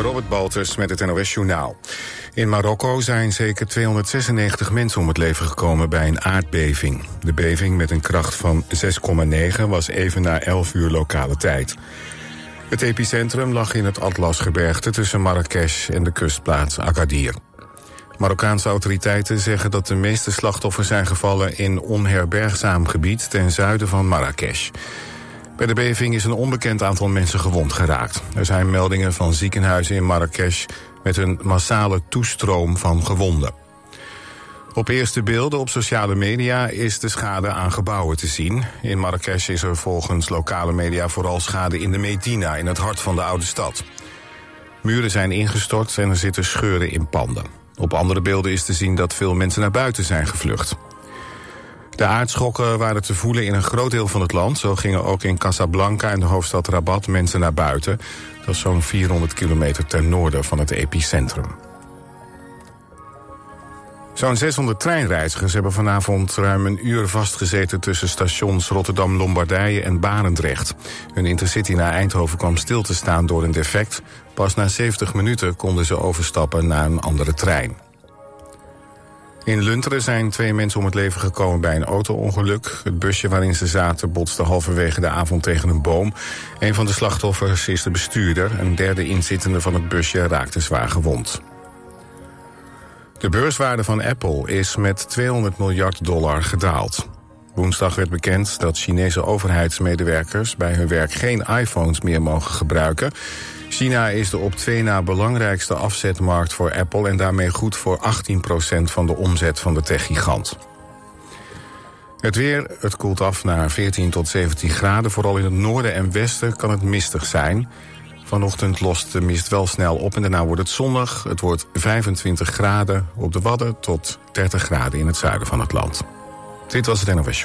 Robert Baltus met het NOS Journaal. In Marokko zijn zeker 296 mensen om het leven gekomen bij een aardbeving. De beving met een kracht van 6,9 was even na 11 uur lokale tijd. Het epicentrum lag in het Atlasgebergte tussen Marrakesh en de kustplaats Agadir. Marokkaanse autoriteiten zeggen dat de meeste slachtoffers zijn gevallen in onherbergzaam gebied ten zuiden van Marrakesh. Bij de beving is een onbekend aantal mensen gewond geraakt. Er zijn meldingen van ziekenhuizen in Marrakesh met een massale toestroom van gewonden. Op eerste beelden op sociale media is de schade aan gebouwen te zien. In Marrakesh is er volgens lokale media vooral schade in de Medina, in het hart van de oude stad. Muren zijn ingestort en er zitten scheuren in panden. Op andere beelden is te zien dat veel mensen naar buiten zijn gevlucht. De aardschokken waren te voelen in een groot deel van het land. Zo gingen ook in Casablanca en de hoofdstad Rabat mensen naar buiten. Dat is zo'n 400 kilometer ten noorden van het epicentrum. Zo'n 600 treinreizigers hebben vanavond ruim een uur vastgezeten... tussen stations Rotterdam-Lombardije en Barendrecht. Hun intercity naar Eindhoven kwam stil te staan door een defect. Pas na 70 minuten konden ze overstappen naar een andere trein. In Lunteren zijn twee mensen om het leven gekomen bij een auto-ongeluk. Het busje waarin ze zaten botste halverwege de avond tegen een boom. Een van de slachtoffers is de bestuurder. Een derde inzittende van het busje raakte zwaar gewond. De beurswaarde van Apple is met 200 miljard dollar gedaald. Woensdag werd bekend dat Chinese overheidsmedewerkers bij hun werk geen iPhones meer mogen gebruiken. China is de op twee na belangrijkste afzetmarkt voor Apple en daarmee goed voor 18% van de omzet van de techgigant. Het weer, het koelt af naar 14 tot 17 graden. Vooral in het noorden en westen kan het mistig zijn. Vanochtend lost de mist wel snel op en daarna wordt het zonnig. Het wordt 25 graden op de Wadden tot 30 graden in het zuiden van het land. Dit was het NOS.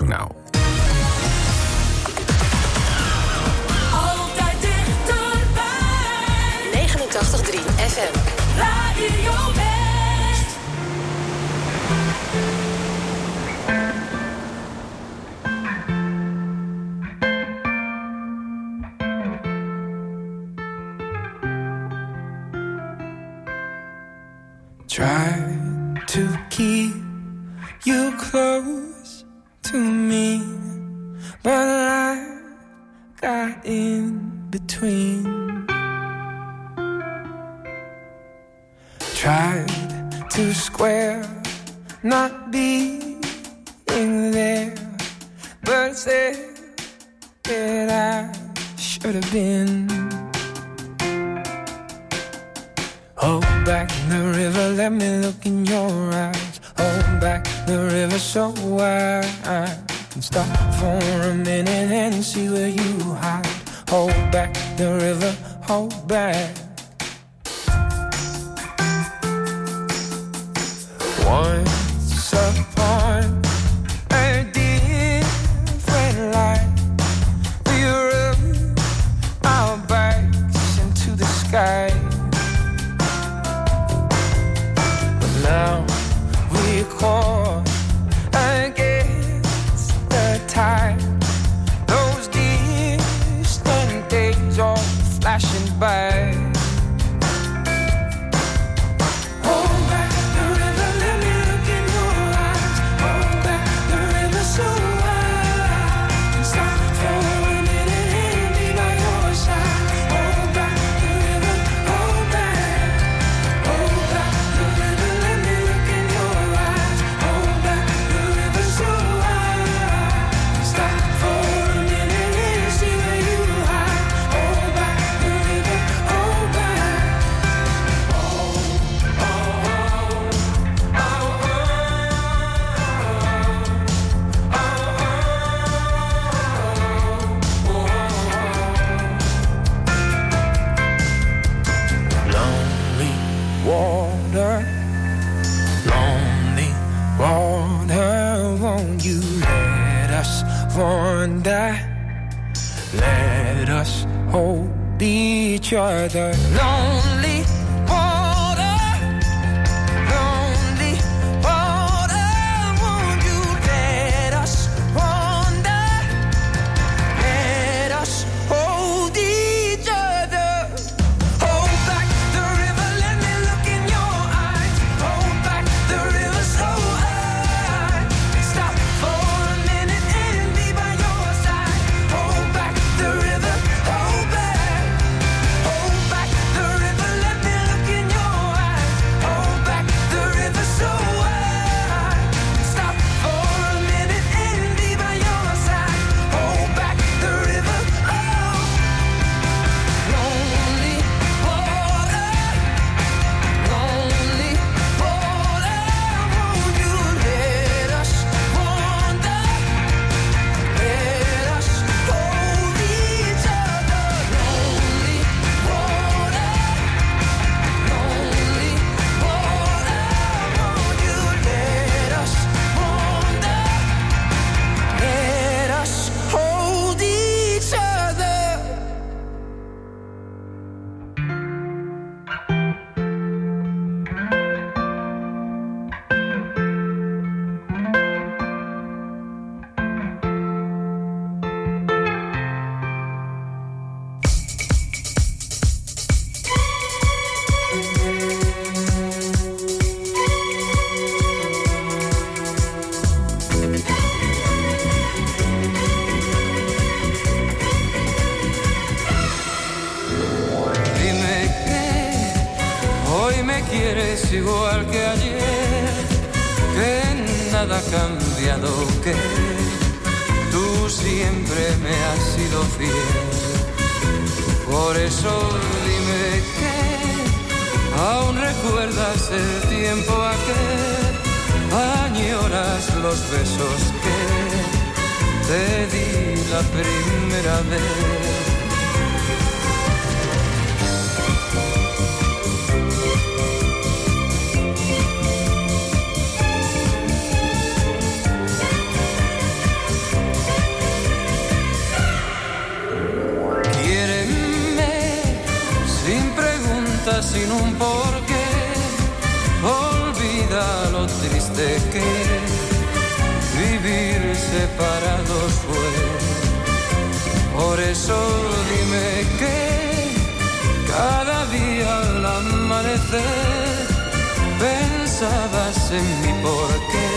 pensabas en mí porque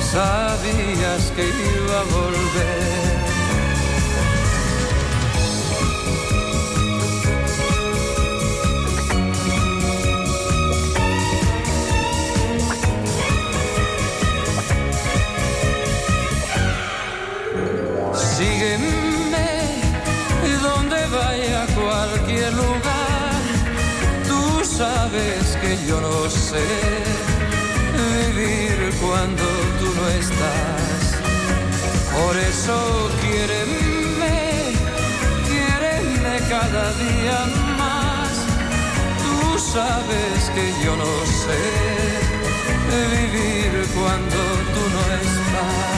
sabías vivir cuando tú no estás. Por eso quiéreme, quiéreme cada día más. Tú sabes que yo no sé vivir cuando tú no estás.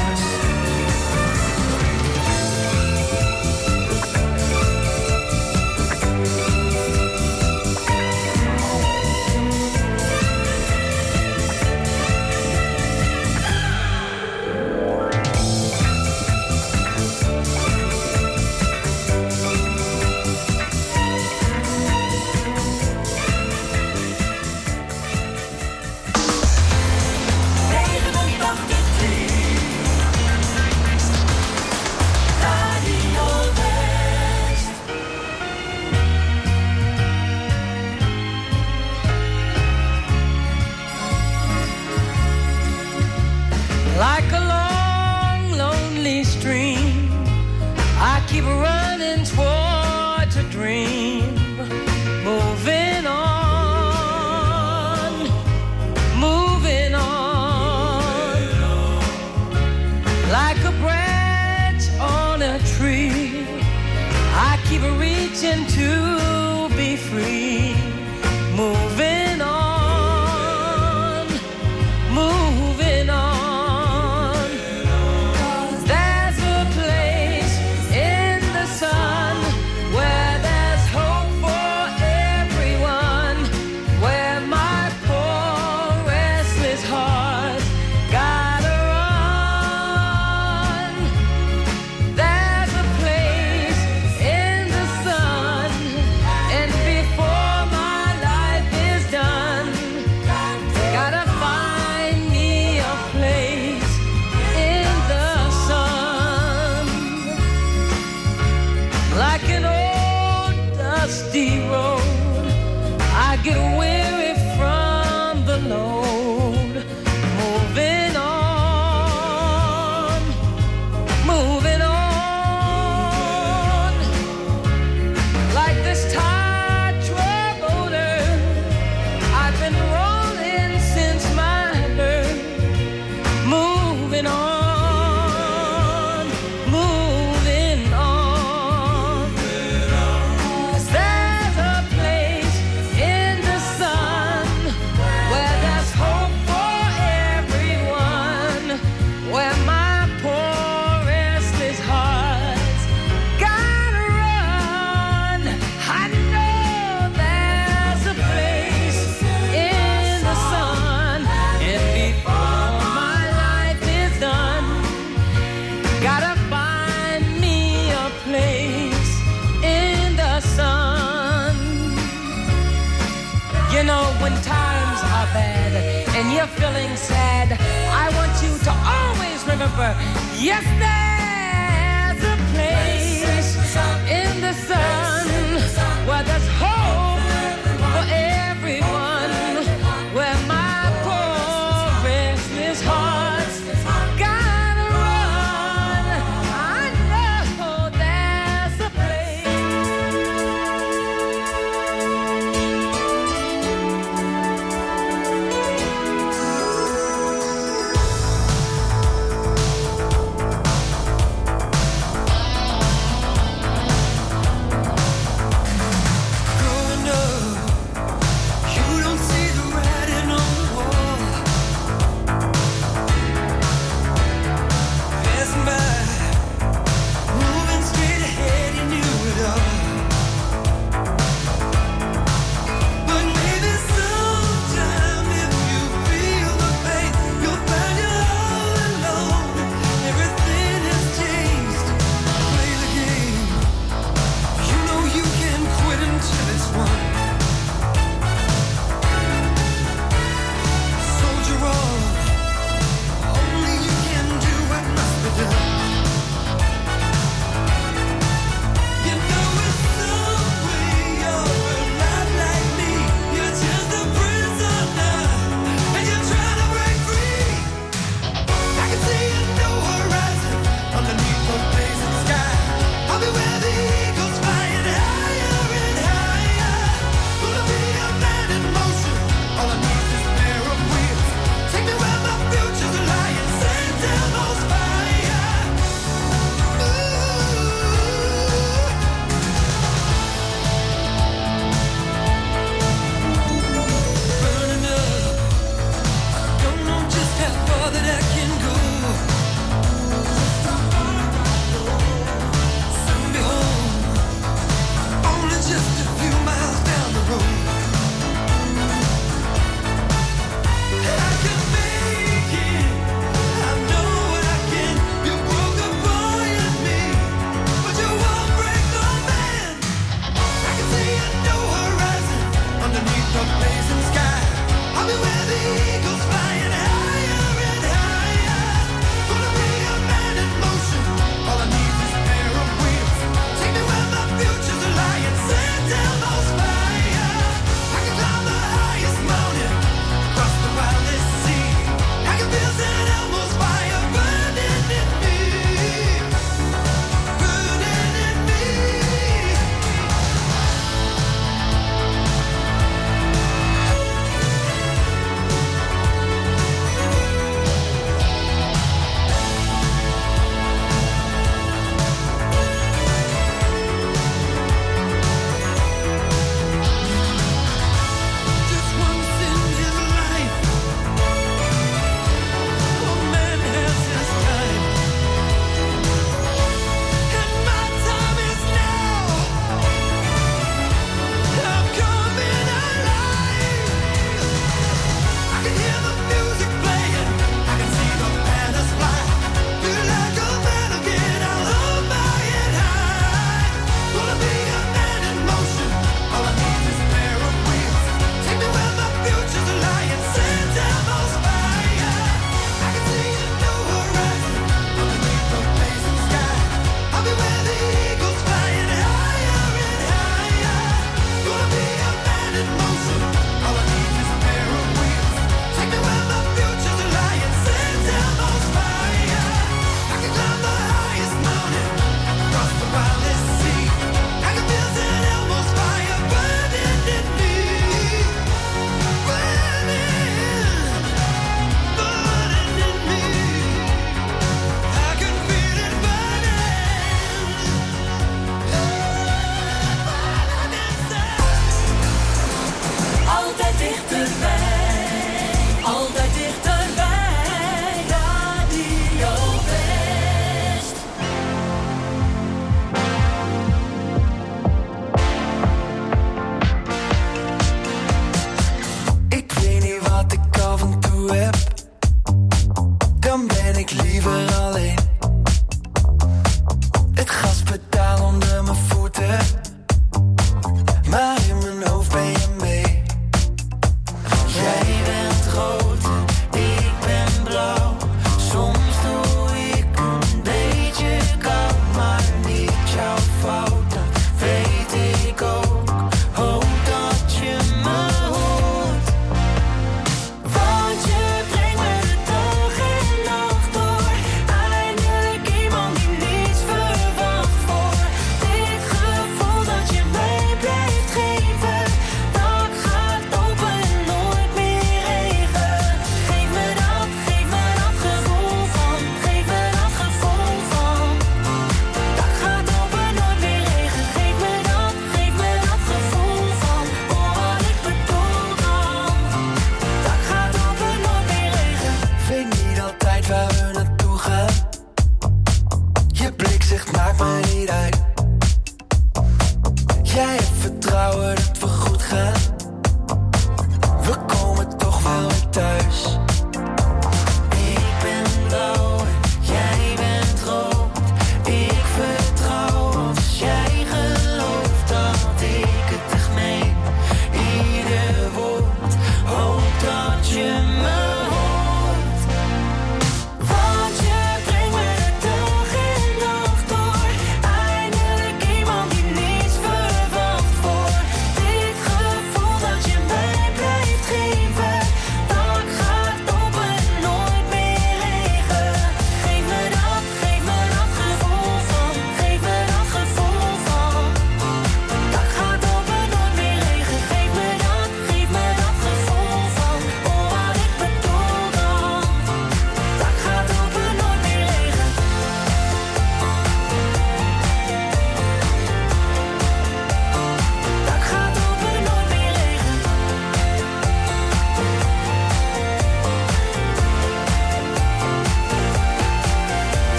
like a branch on a tree. I keep reaching to be free. You know, when times are bad and you're feeling sad, I want you to always remember yes, there's a place in the sun where the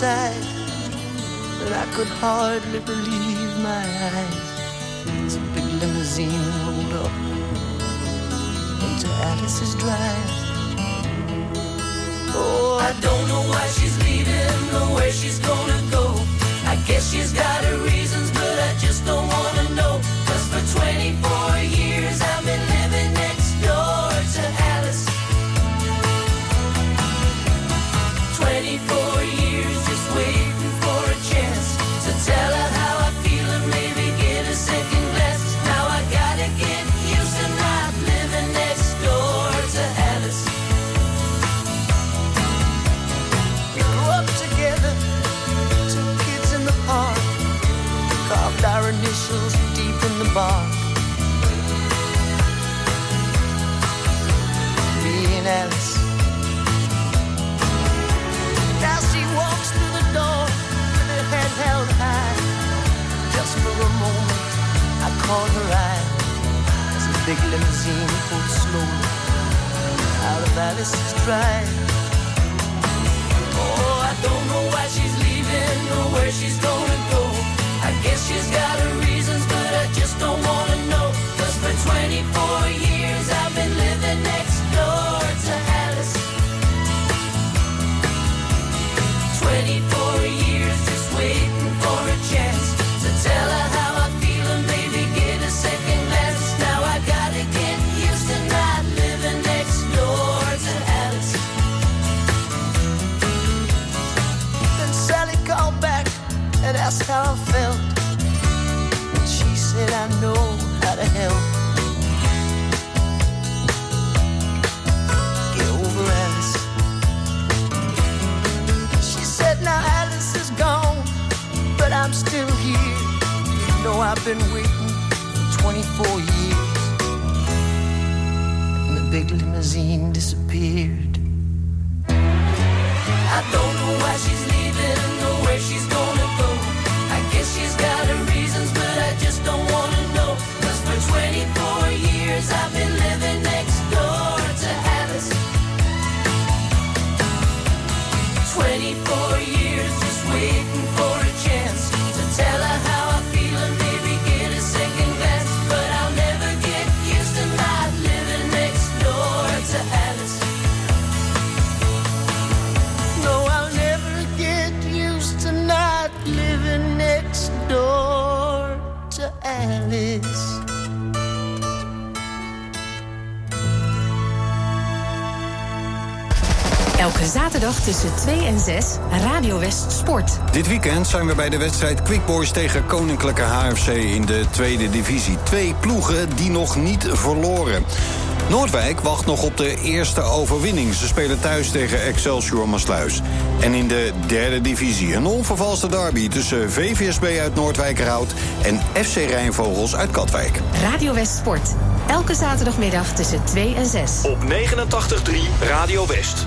outside, but I could hardly believe my eyes. As a big limousine rolled up into Alice's drive. Oh, I don't know why she's leaving or where she's gonna go. I guess she's got her reasons, big limousine pulled slowly out of Alice's drive. Oh, I don't know why she's leaving or where she's gonna go. I guess she's got her reasons, but I just don't wanna know. Cause for 24 years I've been waiting for 24 years. And the big limousine disappeared. I don't know why she's leaving or where she's gonna go. I guess she's got her reasons, but I just don't wanna know. Cause for 24 years I've been Elke zaterdag tussen 2 en 6 Radio West Sport. Dit weekend zijn we bij de wedstrijd Quick Boys tegen Koninklijke HFC in de tweede divisie. Twee ploegen die nog niet verloren. Noordwijk wacht nog op de eerste overwinning. Ze spelen thuis tegen Excelsior Maasluis. En in de derde divisie een onvervalste derby tussen VVSB uit Noordwijkerhout en FC Rijnvogels uit Katwijk. Radio West Sport. Elke zaterdagmiddag tussen 2 en 6. Op 89.3 Radio West.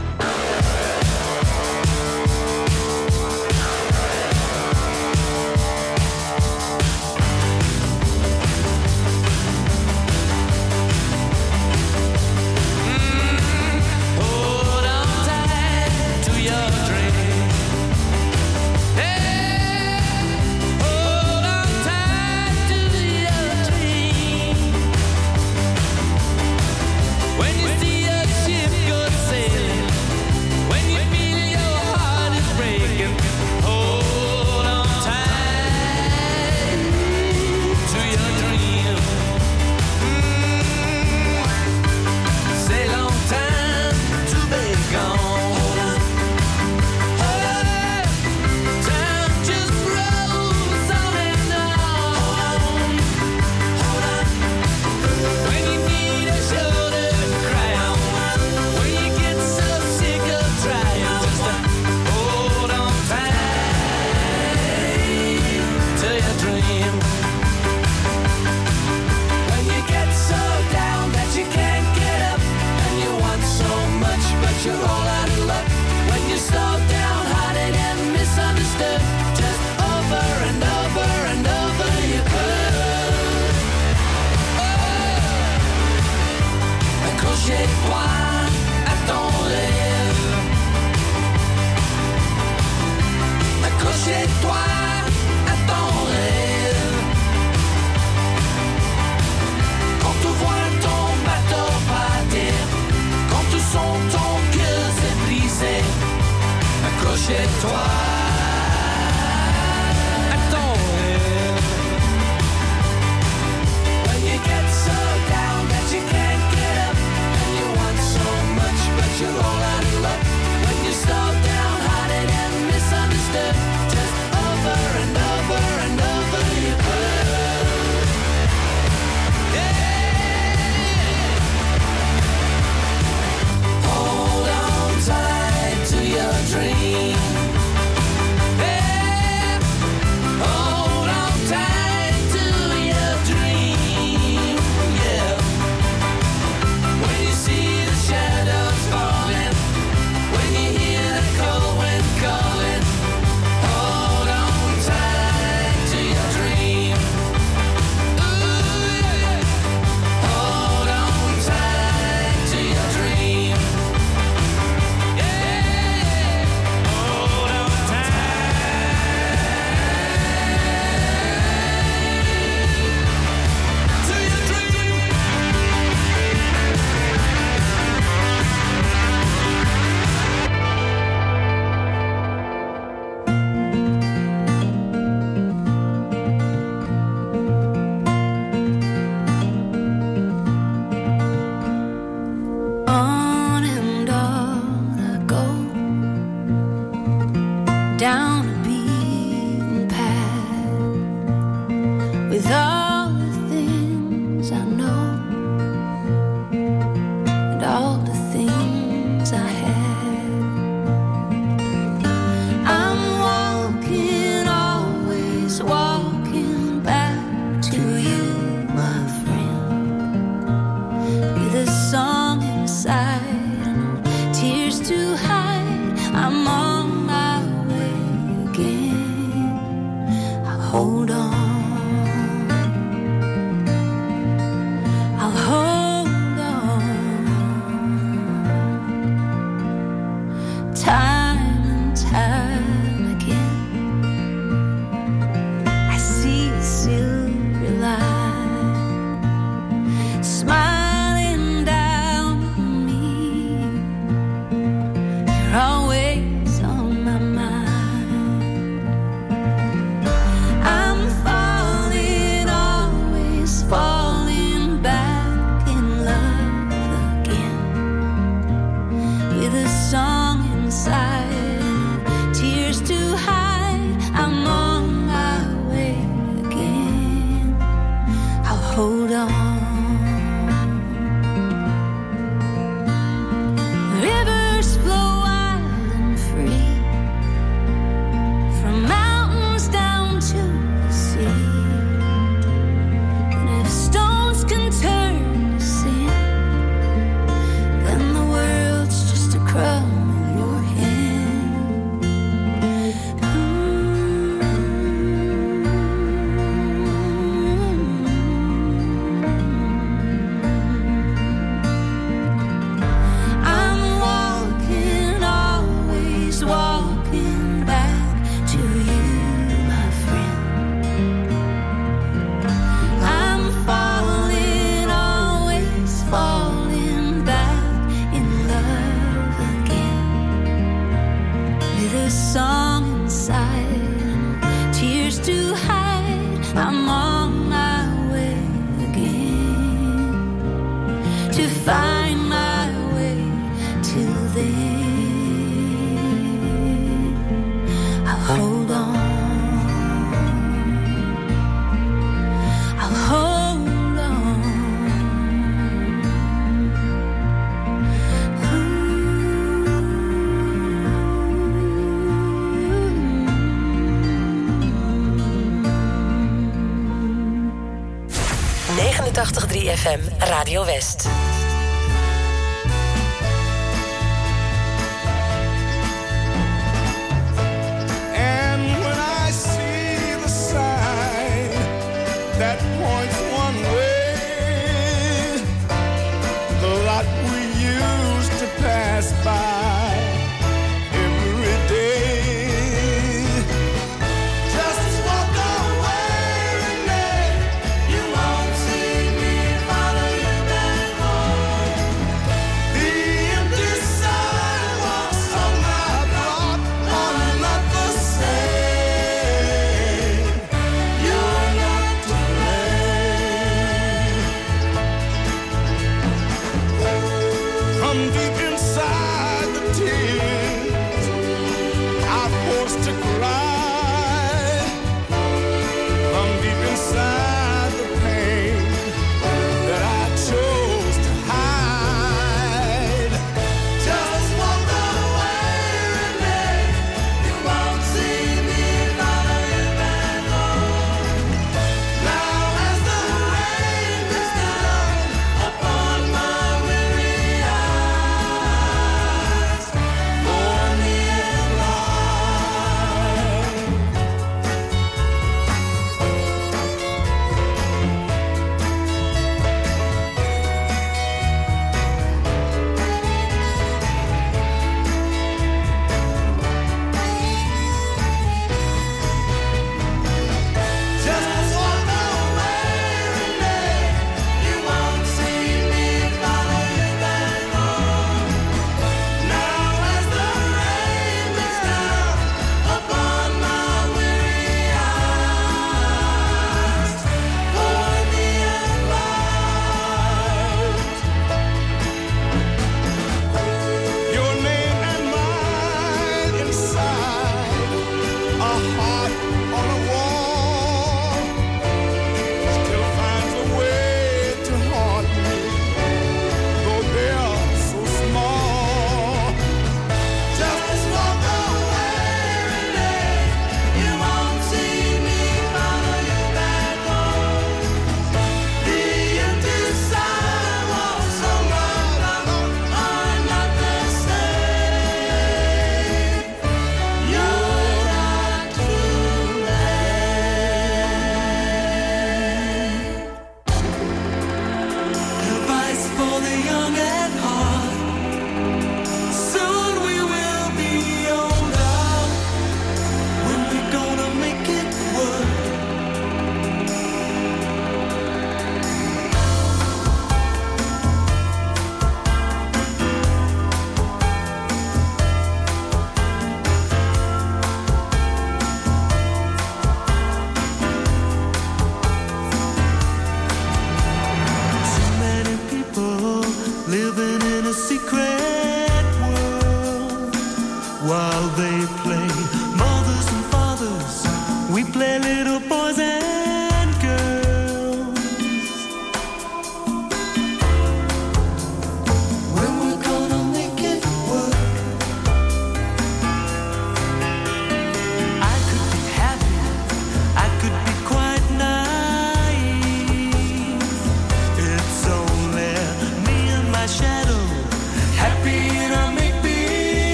come to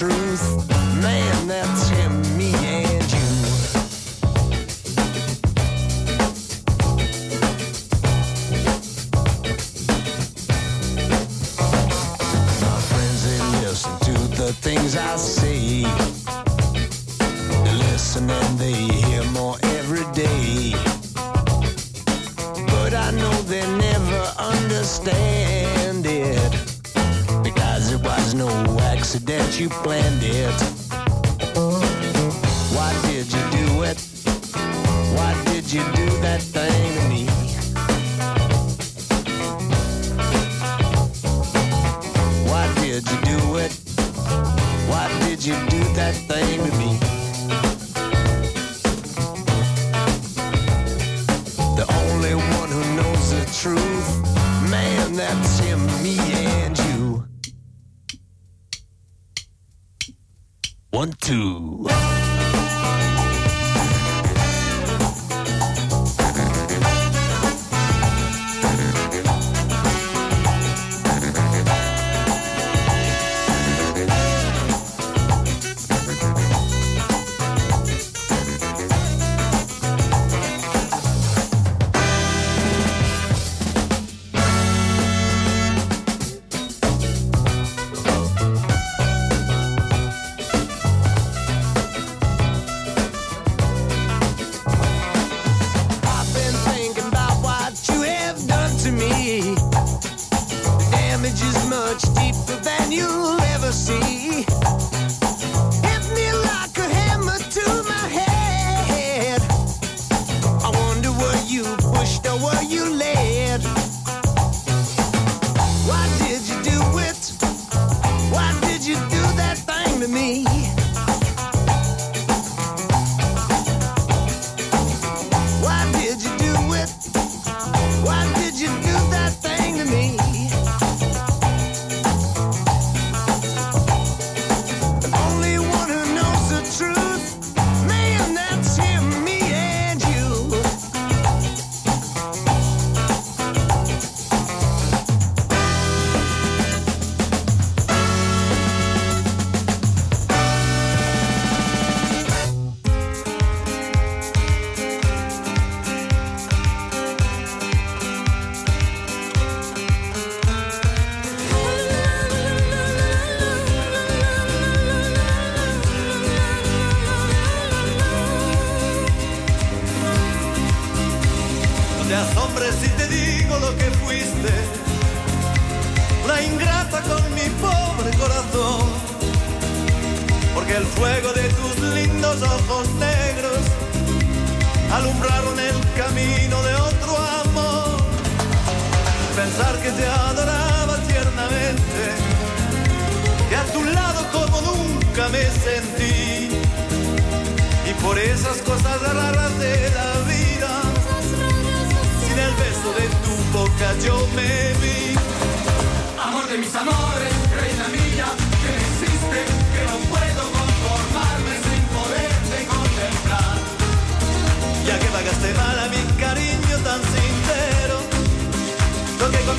truth.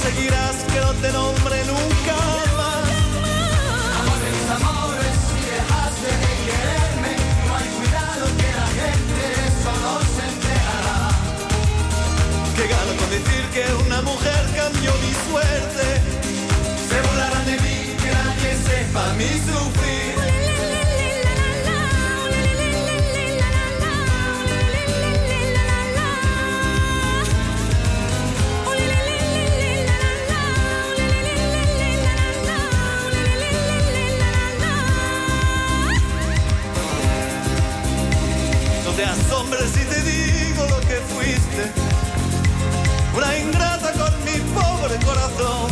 conseguirás que no te nombre nunca más. Amores, amores, si dejas de quererme, no hay cuidado que la gente de eso no se enterará. Que gano con decir que una mujer cambió mi suerte. Se burlarán de mí, que nadie sepa mi sufrir. fuiste una ingrata con mi pobre corazón.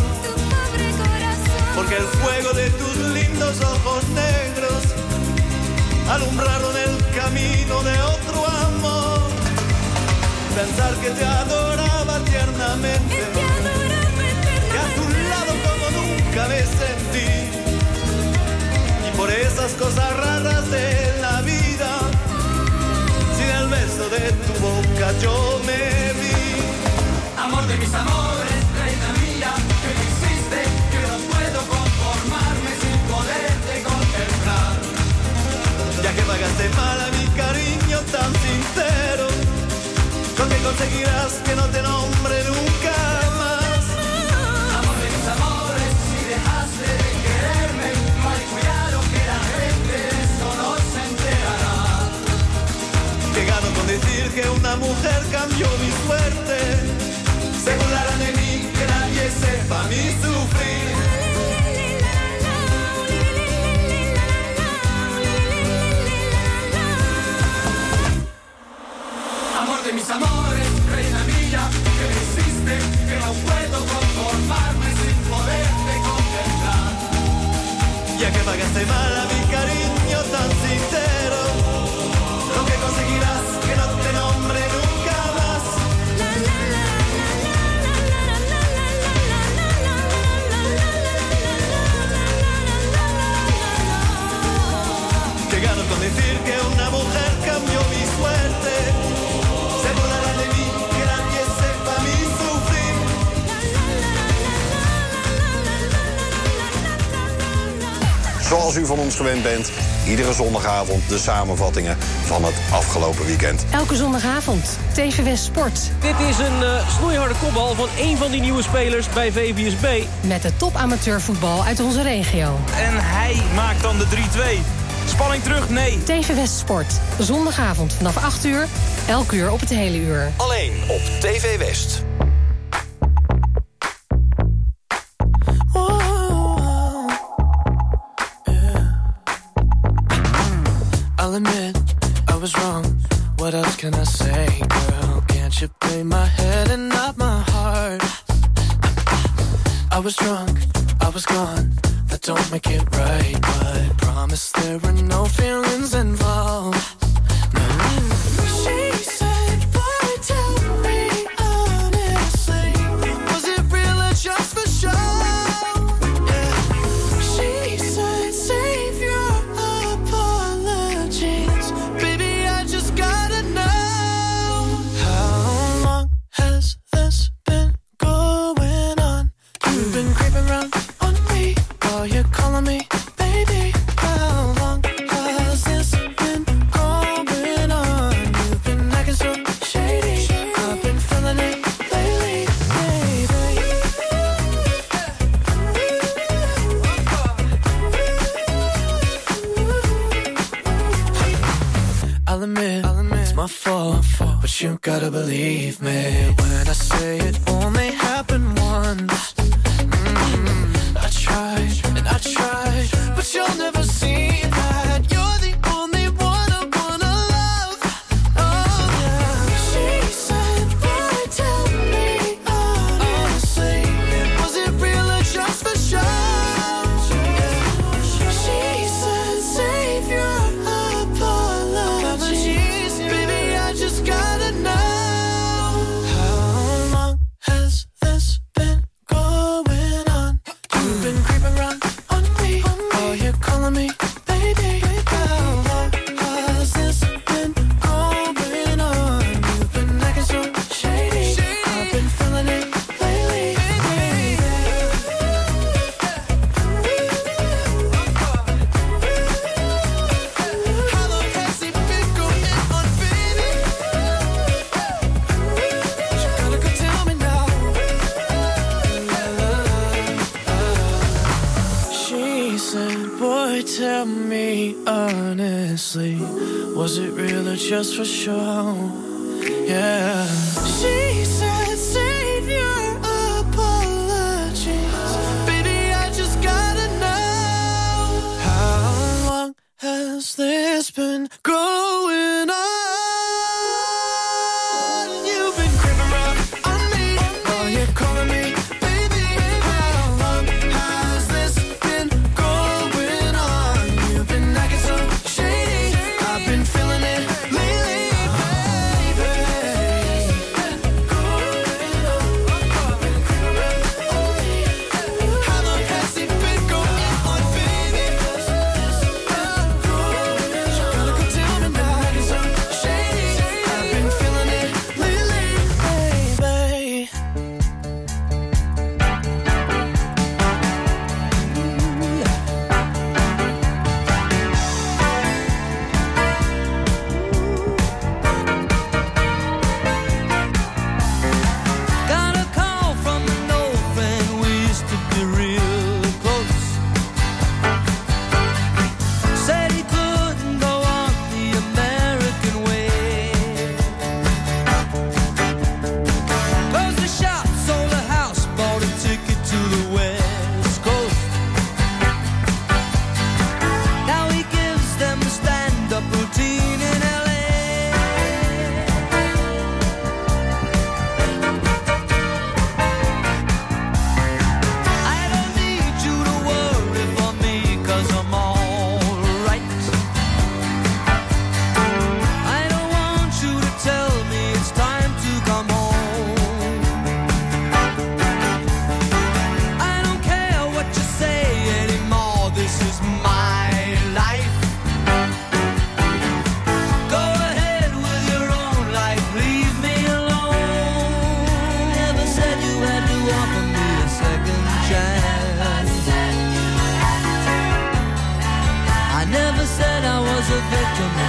Porque el fuego de tus lindos ojos negros alumbraron el camino de otro amor. Pensar que te adoraba tiernamente. Que a tu lado como nunca me sentí. Y por esas cosas raras de la de tu boca yo me vi. Amor de mis amores, reina mía, que no existe, que no puedo conformarme sin poderte contemplar. Ya que pagaste mal a mi cariño tan sincero, lo que conseguirás que no te nombre nunca una mujer cambió mi suerte. Se burlarán de mí, que nadie sepa mi sufrir. Gewend bent, iedere zondagavond de samenvattingen van het afgelopen weekend. Elke zondagavond, TV West Sport. Dit is een eh, snoeiharde kopbal van één van die nieuwe spelers bij VVSB. Met de top amateurvoetbal uit onze regio. En hij maakt dan de 3-2. Spanning terug? Nee. TV West Sport. Zondagavond vanaf 8 uur. Elk uur op het hele uur. Alleen op TV West. has been growing. the victim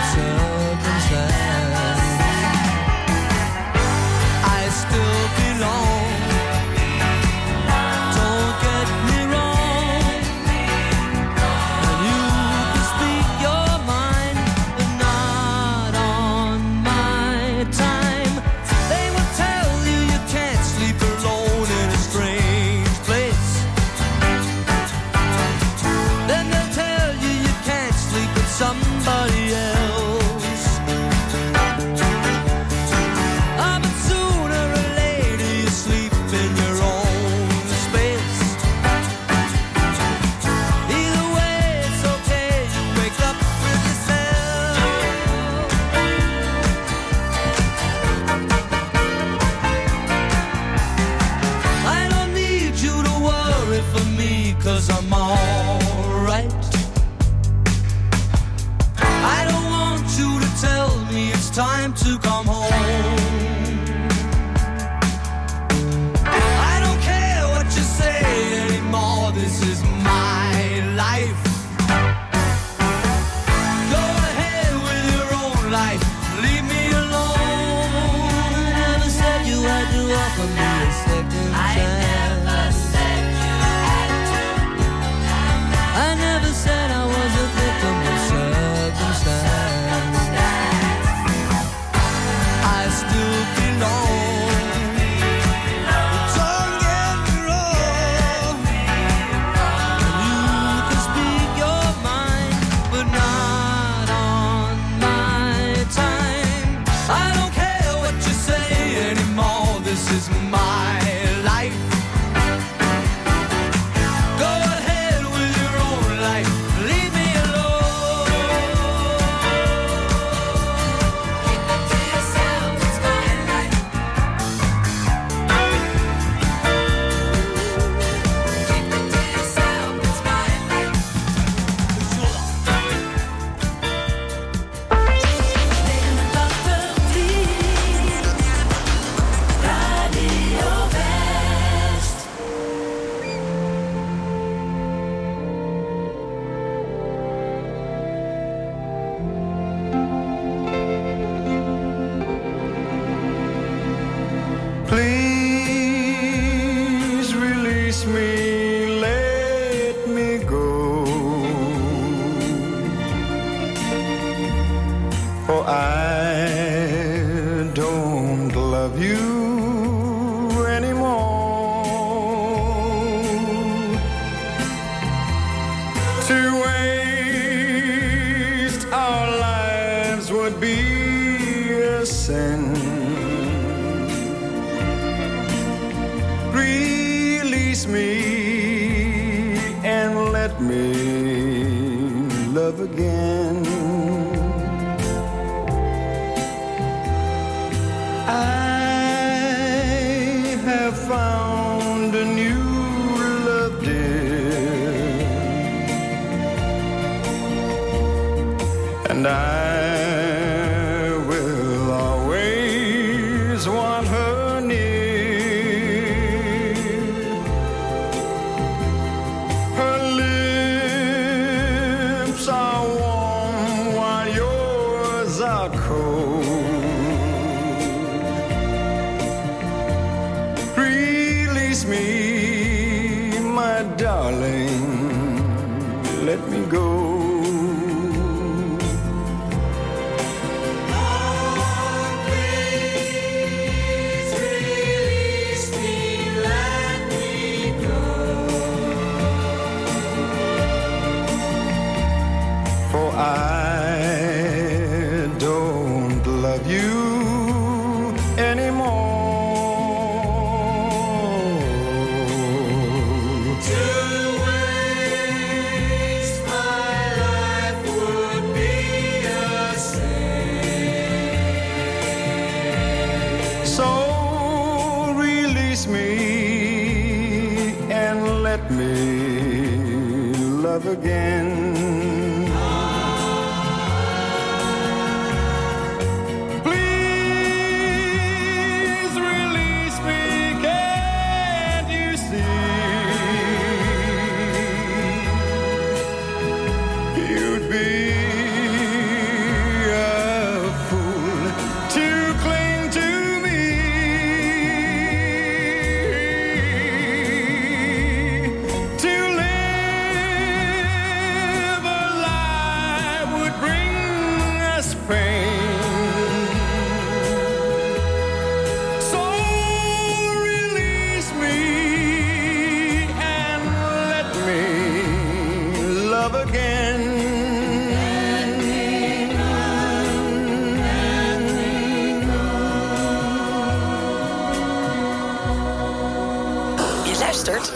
is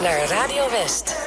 naar Radio West.